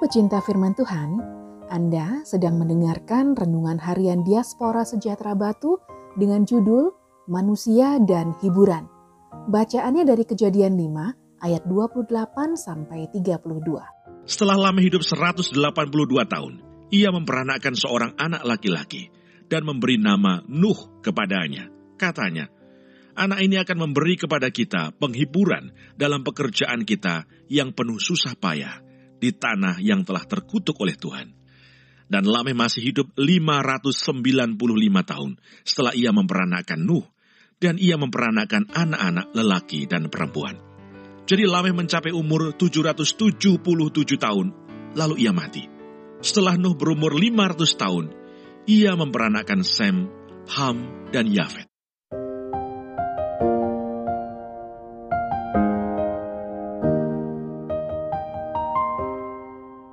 pecinta firman Tuhan, Anda sedang mendengarkan renungan harian Diaspora Sejahtera Batu dengan judul Manusia dan Hiburan. Bacaannya dari Kejadian 5 ayat 28 sampai 32. Setelah lama hidup 182 tahun, ia memperanakkan seorang anak laki-laki dan memberi nama Nuh kepadanya. Katanya, anak ini akan memberi kepada kita penghiburan dalam pekerjaan kita yang penuh susah payah di tanah yang telah terkutuk oleh Tuhan. Dan Lameh masih hidup 595 tahun setelah ia memperanakan Nuh, dan ia memperanakan anak-anak lelaki dan perempuan. Jadi Lameh mencapai umur 777 tahun, lalu ia mati. Setelah Nuh berumur 500 tahun, ia memperanakan Sem, Ham, dan Yafet.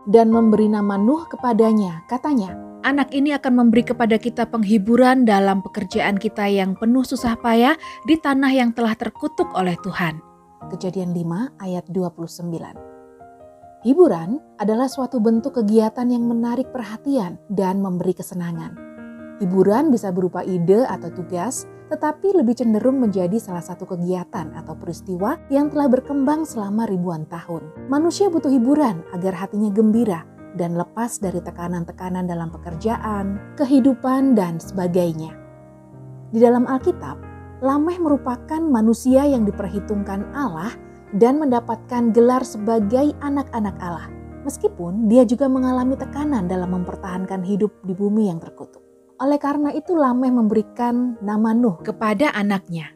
Dan memberi nama Nuh kepadanya. Katanya, Anak ini akan memberi kepada kita penghiburan dalam pekerjaan kita yang penuh susah payah di tanah yang telah terkutuk oleh Tuhan. Kejadian 5 ayat 29. Hiburan adalah suatu bentuk kegiatan yang menarik perhatian dan memberi kesenangan. Hiburan bisa berupa ide atau tugas, tetapi lebih cenderung menjadi salah satu kegiatan atau peristiwa yang telah berkembang selama ribuan tahun. Manusia butuh hiburan agar hatinya gembira dan lepas dari tekanan-tekanan dalam pekerjaan, kehidupan, dan sebagainya. Di dalam Alkitab, Lameh merupakan manusia yang diperhitungkan Allah dan mendapatkan gelar sebagai anak-anak Allah, meskipun dia juga mengalami tekanan dalam mempertahankan hidup di bumi yang terkutuk. Oleh karena itu Lameh memberikan nama Nuh kepada anaknya.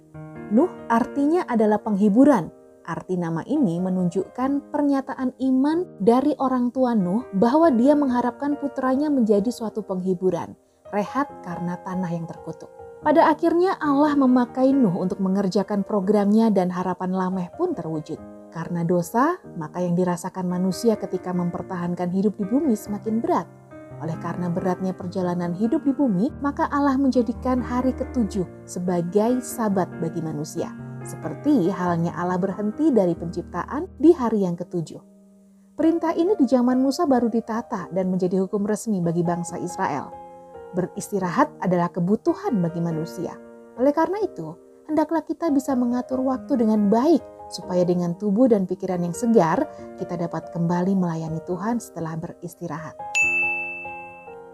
Nuh artinya adalah penghiburan. Arti nama ini menunjukkan pernyataan iman dari orang tua Nuh bahwa dia mengharapkan putranya menjadi suatu penghiburan, rehat karena tanah yang terkutuk. Pada akhirnya Allah memakai Nuh untuk mengerjakan programnya dan harapan Lameh pun terwujud. Karena dosa, maka yang dirasakan manusia ketika mempertahankan hidup di bumi semakin berat oleh karena beratnya perjalanan hidup di bumi, maka Allah menjadikan hari ketujuh sebagai sabat bagi manusia. Seperti halnya Allah berhenti dari penciptaan di hari yang ketujuh. Perintah ini di zaman Musa baru ditata dan menjadi hukum resmi bagi bangsa Israel. Beristirahat adalah kebutuhan bagi manusia. Oleh karena itu, hendaklah kita bisa mengatur waktu dengan baik supaya dengan tubuh dan pikiran yang segar kita dapat kembali melayani Tuhan setelah beristirahat.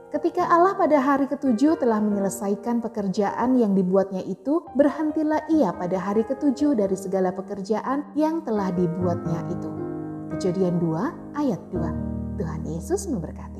Ketika Allah pada hari ketujuh telah menyelesaikan pekerjaan yang dibuatnya itu, berhentilah ia pada hari ketujuh dari segala pekerjaan yang telah dibuatnya itu. Kejadian 2 ayat 2. Tuhan Yesus memberkati.